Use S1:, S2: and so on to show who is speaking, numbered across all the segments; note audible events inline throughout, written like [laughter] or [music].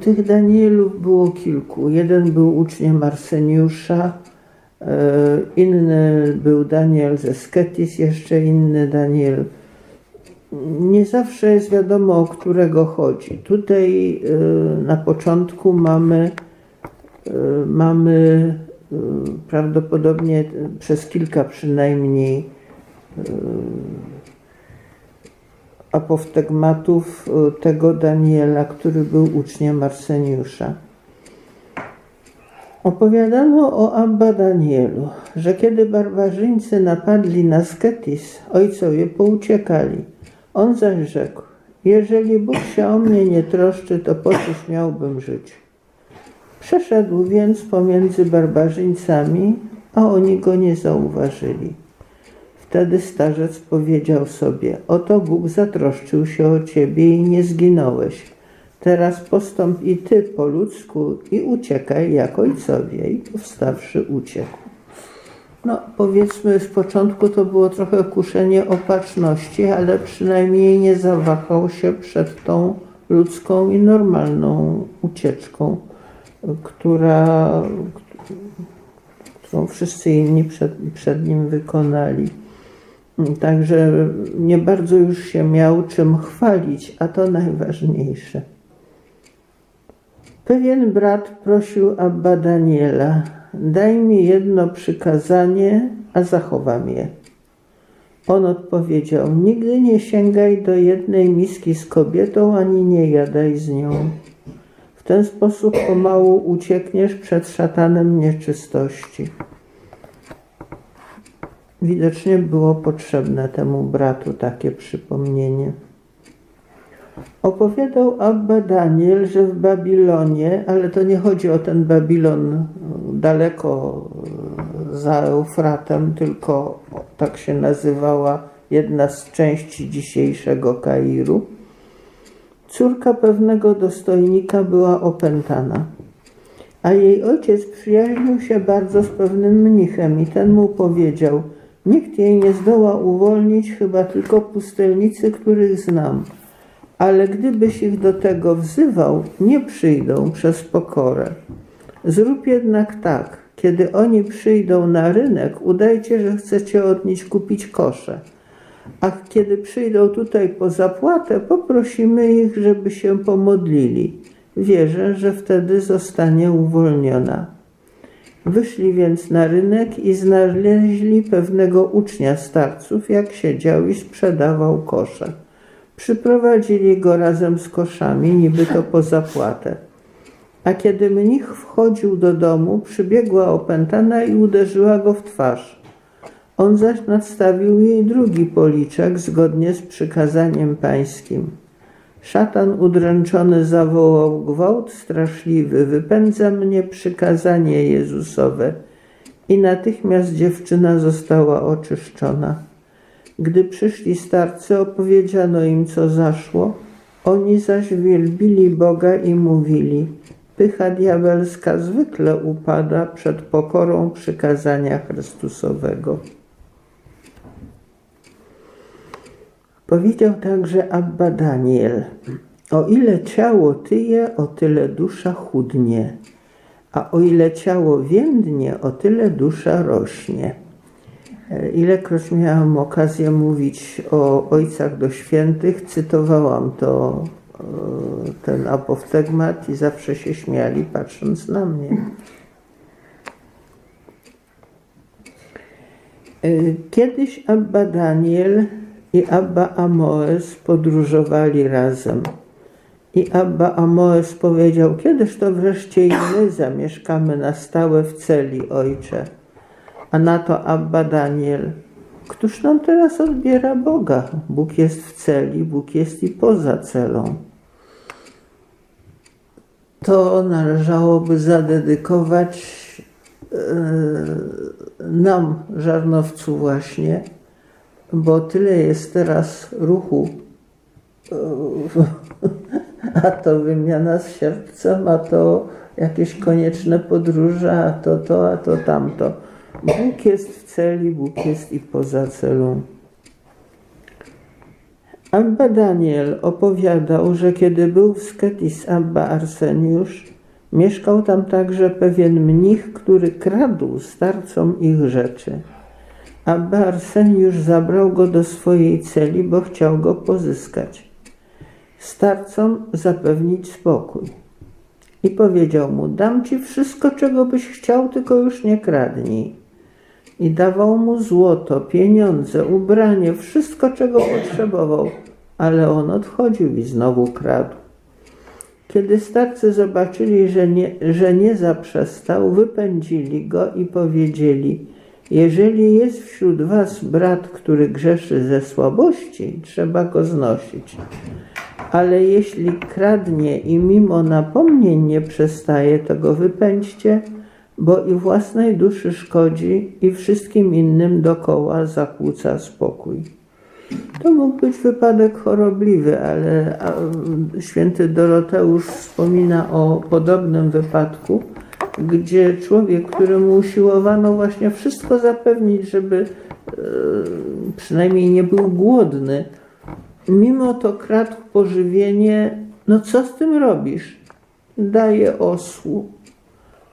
S1: Tych Danielów było kilku. Jeden był uczniem Arseniusza, e, inny był Daniel ze Sketis, jeszcze inny Daniel. Nie zawsze jest wiadomo, o którego chodzi. Tutaj e, na początku mamy, e, mamy prawdopodobnie przez kilka przynajmniej apoftegmatów e, tego Daniela, który był uczniem Arseniusza. Opowiadano o Abba Danielu, że kiedy barbarzyńcy napadli na Sketis, ojcowie pouciekali. On zaś rzekł, jeżeli Bóg się o mnie nie troszczy, to po cóż miałbym żyć? Przeszedł więc pomiędzy barbarzyńcami, a oni go nie zauważyli. Wtedy starzec powiedział sobie: Oto Bóg zatroszczył się o ciebie i nie zginąłeś. Teraz postąp i ty po ludzku i uciekaj jak ojcowie. I powstawszy uciekł. No, powiedzmy, z początku to było trochę kuszenie opatrzności, ale przynajmniej nie zawahał się przed tą ludzką i normalną ucieczką, która, którą wszyscy inni przed, przed nim wykonali. Także nie bardzo już się miał czym chwalić, a to najważniejsze. Pewien brat prosił Abba Daniela, daj mi jedno przykazanie, a zachowam je. On odpowiedział, nigdy nie sięgaj do jednej miski z kobietą, ani nie jadaj z nią. W ten sposób pomału uciekniesz przed szatanem nieczystości. Widocznie było potrzebne temu bratu takie przypomnienie. Opowiadał Abba Daniel, że w Babilonie, ale to nie chodzi o ten Babilon daleko za Eufratem, tylko tak się nazywała jedna z części dzisiejszego Kairu. Córka pewnego dostojnika była opętana, a jej ojciec przyjaźnił się bardzo z pewnym mnichem i ten mu powiedział – Nikt jej nie zdoła uwolnić, chyba tylko pustelnicy, których znam. Ale gdybyś ich do tego wzywał, nie przyjdą przez pokorę. Zrób jednak tak, kiedy oni przyjdą na rynek, udajcie, że chcecie od nich kupić kosze. A kiedy przyjdą tutaj po zapłatę, poprosimy ich, żeby się pomodlili. Wierzę, że wtedy zostanie uwolniona. Wyszli więc na rynek i znaleźli pewnego ucznia starców, jak siedział i sprzedawał kosze. Przyprowadzili go razem z koszami, niby to po zapłatę. A kiedy mnich wchodził do domu, przybiegła opętana i uderzyła go w twarz. On zaś nadstawił jej drugi policzek zgodnie z przykazaniem pańskim. Szatan udręczony zawołał gwałt straszliwy, wypędza mnie przykazanie Jezusowe. I natychmiast dziewczyna została oczyszczona. Gdy przyszli starcy, opowiedziano im, co zaszło. Oni zaś wielbili Boga i mówili: Pycha diabelska zwykle upada przed pokorą przykazania Chrystusowego. Powiedział także Abba Daniel, o ile ciało tyje, o tyle dusza chudnie, a o ile ciało więdnie, o tyle dusza rośnie. Ilekroć miałam okazję mówić o ojcach do świętych, cytowałam to, e, ten apoftegmat i zawsze się śmiali patrząc na mnie. E, kiedyś Abba Daniel i Abba Amoes podróżowali razem. I Abba Amoes powiedział, kiedyż to wreszcie i my zamieszkamy na stałe w celi, ojcze. A na to Abba Daniel, któż nam teraz odbiera Boga? Bóg jest w celi, Bóg jest i poza celą. To należałoby zadedykować yy, nam, żarnowcu właśnie, bo tyle jest teraz ruchu, [laughs] a to wymiana z sercem, a to jakieś konieczne podróże, a to to, a to tamto. Bóg jest w celi, Bóg jest i poza celą. Abba Daniel opowiadał, że kiedy był w Sketis Abba Arseniusz, mieszkał tam także pewien mnich, który kradł starcom ich rzeczy. Abba Arseniusz zabrał go do swojej celi, bo chciał go pozyskać. Starcom zapewnić spokój. I powiedział mu, dam ci wszystko, czego byś chciał, tylko już nie kradnij. I dawał mu złoto, pieniądze, ubranie, wszystko, czego potrzebował, ale on odchodził i znowu kradł. Kiedy starcy zobaczyli, że nie, że nie zaprzestał, wypędzili go i powiedzieli: Jeżeli jest wśród was brat, który grzeszy ze słabości, trzeba go znosić. Ale jeśli kradnie i mimo napomnień nie przestaje, to go wypędźcie, bo i własnej duszy szkodzi i wszystkim innym dokoła zakłóca spokój. To mógł być wypadek chorobliwy, ale święty Doroteusz wspomina o podobnym wypadku, gdzie człowiek, któremu usiłowano właśnie wszystko zapewnić, żeby e, przynajmniej nie był głodny, mimo to kradł pożywienie, no co z tym robisz? Daje osłu.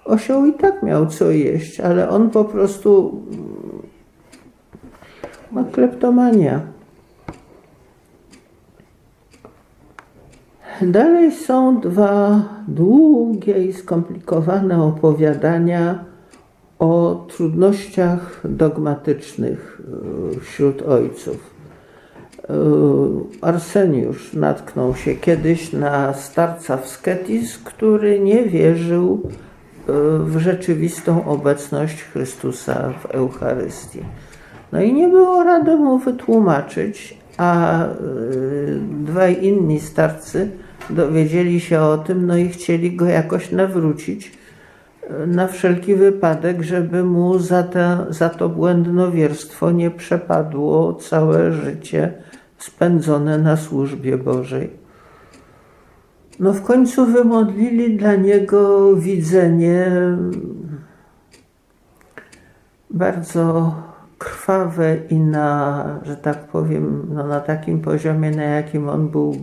S1: Osioł i tak miał co jeść, ale on po prostu ma kleptomania. Dalej są dwa długie i skomplikowane opowiadania o trudnościach dogmatycznych e, wśród ojców. E, Arseniusz natknął się kiedyś na starca w Sketis, który nie wierzył e, w rzeczywistą obecność Chrystusa w Eucharystii. No i nie było rady mu wytłumaczyć, a dwaj inni starcy dowiedzieli się o tym, no i chcieli go jakoś nawrócić e, na wszelki wypadek, żeby mu za, te, za to błędnowierstwo nie przepadło całe życie spędzone na służbie Bożej. No w końcu wymodlili dla niego widzenie bardzo krwawe i na, że tak powiem, no na takim poziomie, na jakim on był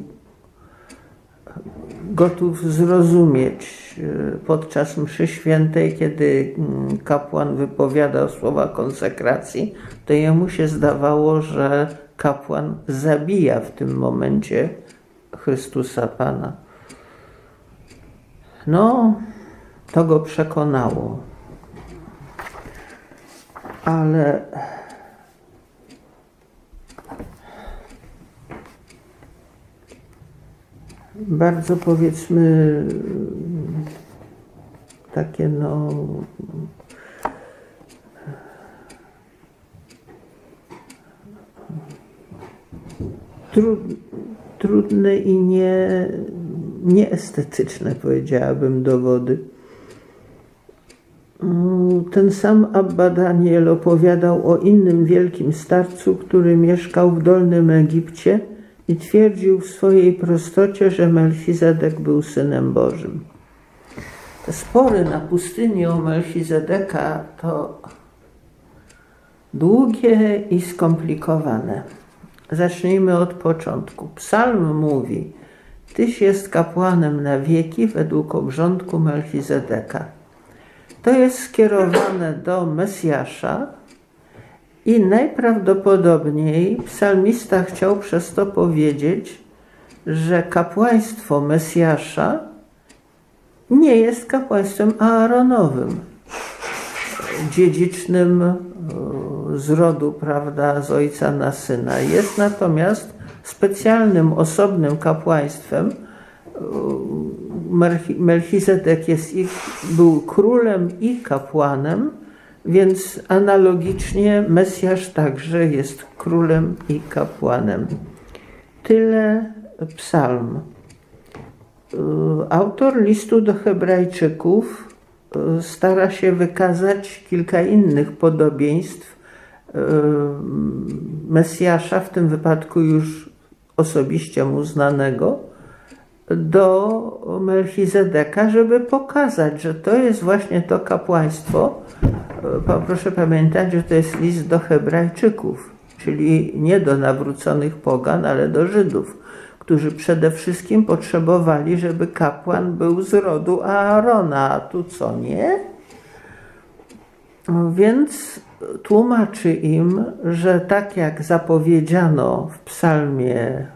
S1: gotów zrozumieć e, podczas mszy świętej, kiedy mm, kapłan wypowiadał słowa konsekracji, to jemu się zdawało, że kapłan zabija w tym momencie Chrystusa Pana. No, to go przekonało. Ale bardzo powiedzmy takie no trudne i nie, nieestetyczne, powiedziałabym, dowody. Ten sam Abba Daniel opowiadał o innym wielkim starcu, który mieszkał w Dolnym Egipcie – i twierdził w swojej prostocie, że Melchizedek był synem Bożym. Te spory na pustyni o Melchizedeka to długie i skomplikowane. Zacznijmy od początku. Psalm mówi: Tyś jest kapłanem na wieki według obrządku Melchizedeka. To jest skierowane do Mesjasza, i najprawdopodobniej psalmista chciał przez to powiedzieć, że kapłaństwo Mesjasza nie jest kapłaństwem Aaronowym, dziedzicznym e, z rodu, prawda, z ojca na syna. Jest natomiast specjalnym, osobnym kapłaństwem. E, Melchizedek jest ich, był królem i kapłanem, więc analogicznie Mesjasz także jest królem i kapłanem. Tyle psalm. Y, autor listu do Hebrajczyków y, stara się wykazać kilka innych podobieństw y, Mesjasza, w tym wypadku już osobiście mu znanego, do Melchizedeka, żeby pokazać, że to jest właśnie to kapłaństwo, proszę pamiętać, że to jest list do Hebrajczyków, czyli nie do nawróconych pogan, ale do Żydów, którzy przede wszystkim potrzebowali, żeby kapłan był z rodu Aarona, a tu co nie? Więc tłumaczy im, że tak jak zapowiedziano w psalmie,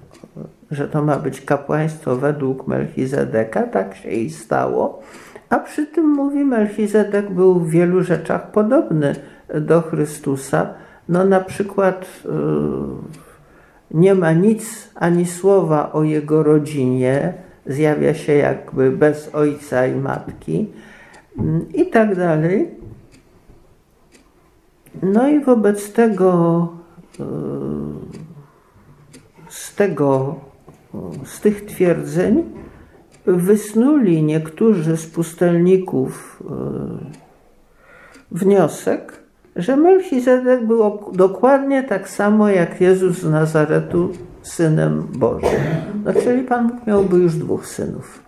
S1: że to ma być kapłaństwo według Melchizedeka, tak się i stało. A przy tym mówi, Melchizedek był w wielu rzeczach podobny do Chrystusa. No na przykład yy, nie ma nic ani słowa o jego rodzinie, zjawia się jakby bez ojca i matki yy, i tak dalej. No i wobec tego, yy, z tego, z tych twierdzeń wysnuli niektórzy z pustelników wniosek, że Melchizedek był dokładnie tak samo jak Jezus z Nazaretu synem Bożym. No, czyli Pan miałby już dwóch synów.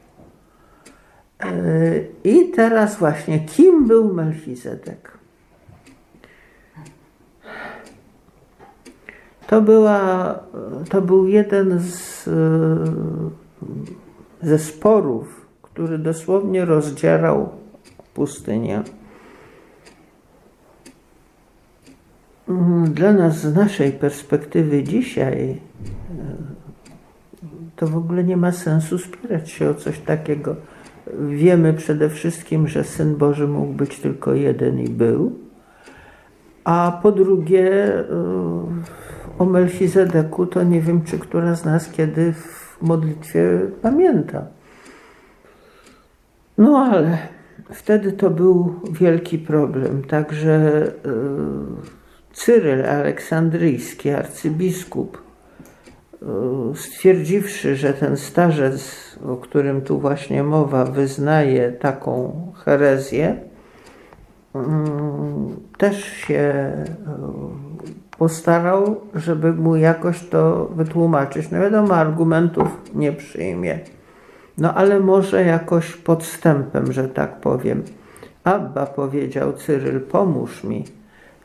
S1: I teraz właśnie, kim był Melchizedek? To, była, to był jeden z, ze sporów, który dosłownie rozdzierał pustynię. Dla nas, z naszej perspektywy dzisiaj, to w ogóle nie ma sensu spierać się o coś takiego. Wiemy przede wszystkim, że Syn Boży mógł być tylko jeden i był. A po drugie, o Melchizedeku to nie wiem, czy która z nas kiedy w modlitwie pamięta. No ale wtedy to był wielki problem. Także Cyryl Aleksandryjski, arcybiskup, stwierdziwszy, że ten starzec, o którym tu właśnie mowa, wyznaje taką herezję, też się postarał, żeby mu jakoś to wytłumaczyć. No wiadomo, argumentów nie przyjmie. No ale może jakoś podstępem, że tak powiem. Abba powiedział Cyryl, pomóż mi.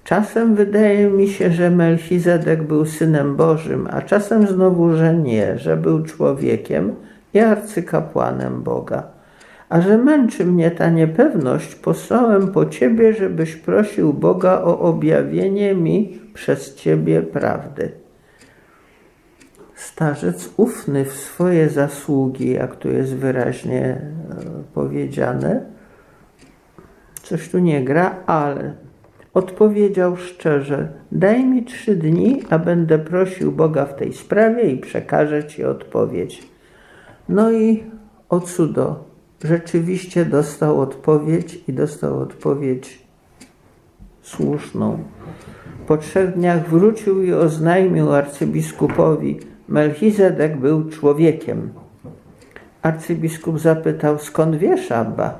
S1: Czasem wydaje mi się, że Melchizedek był synem Bożym, a czasem znowu, że nie, że był człowiekiem i arcykapłanem Boga. A że męczy mnie ta niepewność, posłałem po ciebie, żebyś prosił Boga o objawienie mi przez ciebie prawdy. Starzec ufny w swoje zasługi, jak tu jest wyraźnie e, powiedziane, coś tu nie gra, ale odpowiedział szczerze: Daj mi trzy dni, a będę prosił Boga w tej sprawie i przekażę ci odpowiedź. No i o cudo, rzeczywiście dostał odpowiedź i dostał odpowiedź słuszną. Po trzech dniach wrócił i oznajmił arcybiskupowi: Melchizedek był człowiekiem. Arcybiskup zapytał: Skąd wiesz, Abba?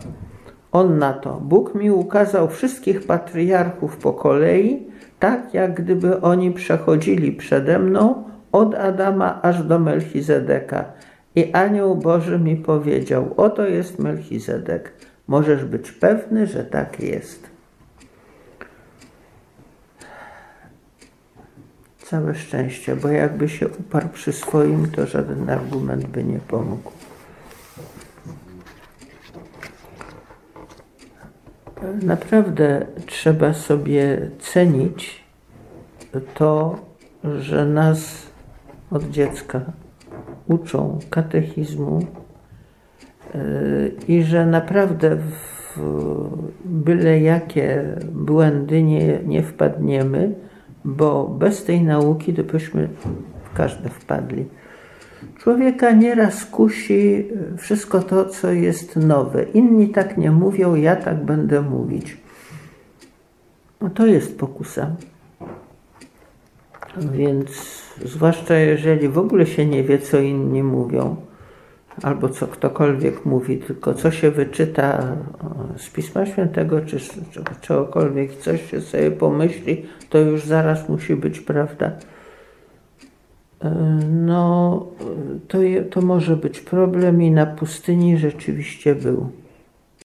S1: On na to: Bóg mi ukazał wszystkich patriarchów po kolei, tak jak gdyby oni przechodzili przede mną od Adama aż do Melchizedeka. I anioł Boży mi powiedział: Oto jest Melchizedek. Możesz być pewny, że tak jest. Całe szczęście, bo jakby się uparł przy swoim, to żaden argument by nie pomógł. Naprawdę trzeba sobie cenić to, że nas od dziecka uczą katechizmu e, i że naprawdę w byle jakie błędy nie, nie wpadniemy, bo bez tej nauki to byśmy w każde wpadli. Człowieka nieraz kusi wszystko to, co jest nowe. Inni tak nie mówią, ja tak będę mówić. No to jest pokusa. Więc zwłaszcza jeżeli w ogóle się nie wie, co inni mówią, albo co ktokolwiek mówi, tylko co się wyczyta z Pisma Świętego, czy z czegokolwiek, coś się sobie pomyśli, to już zaraz musi być prawda. E, no, to, to może być problem i na pustyni rzeczywiście był.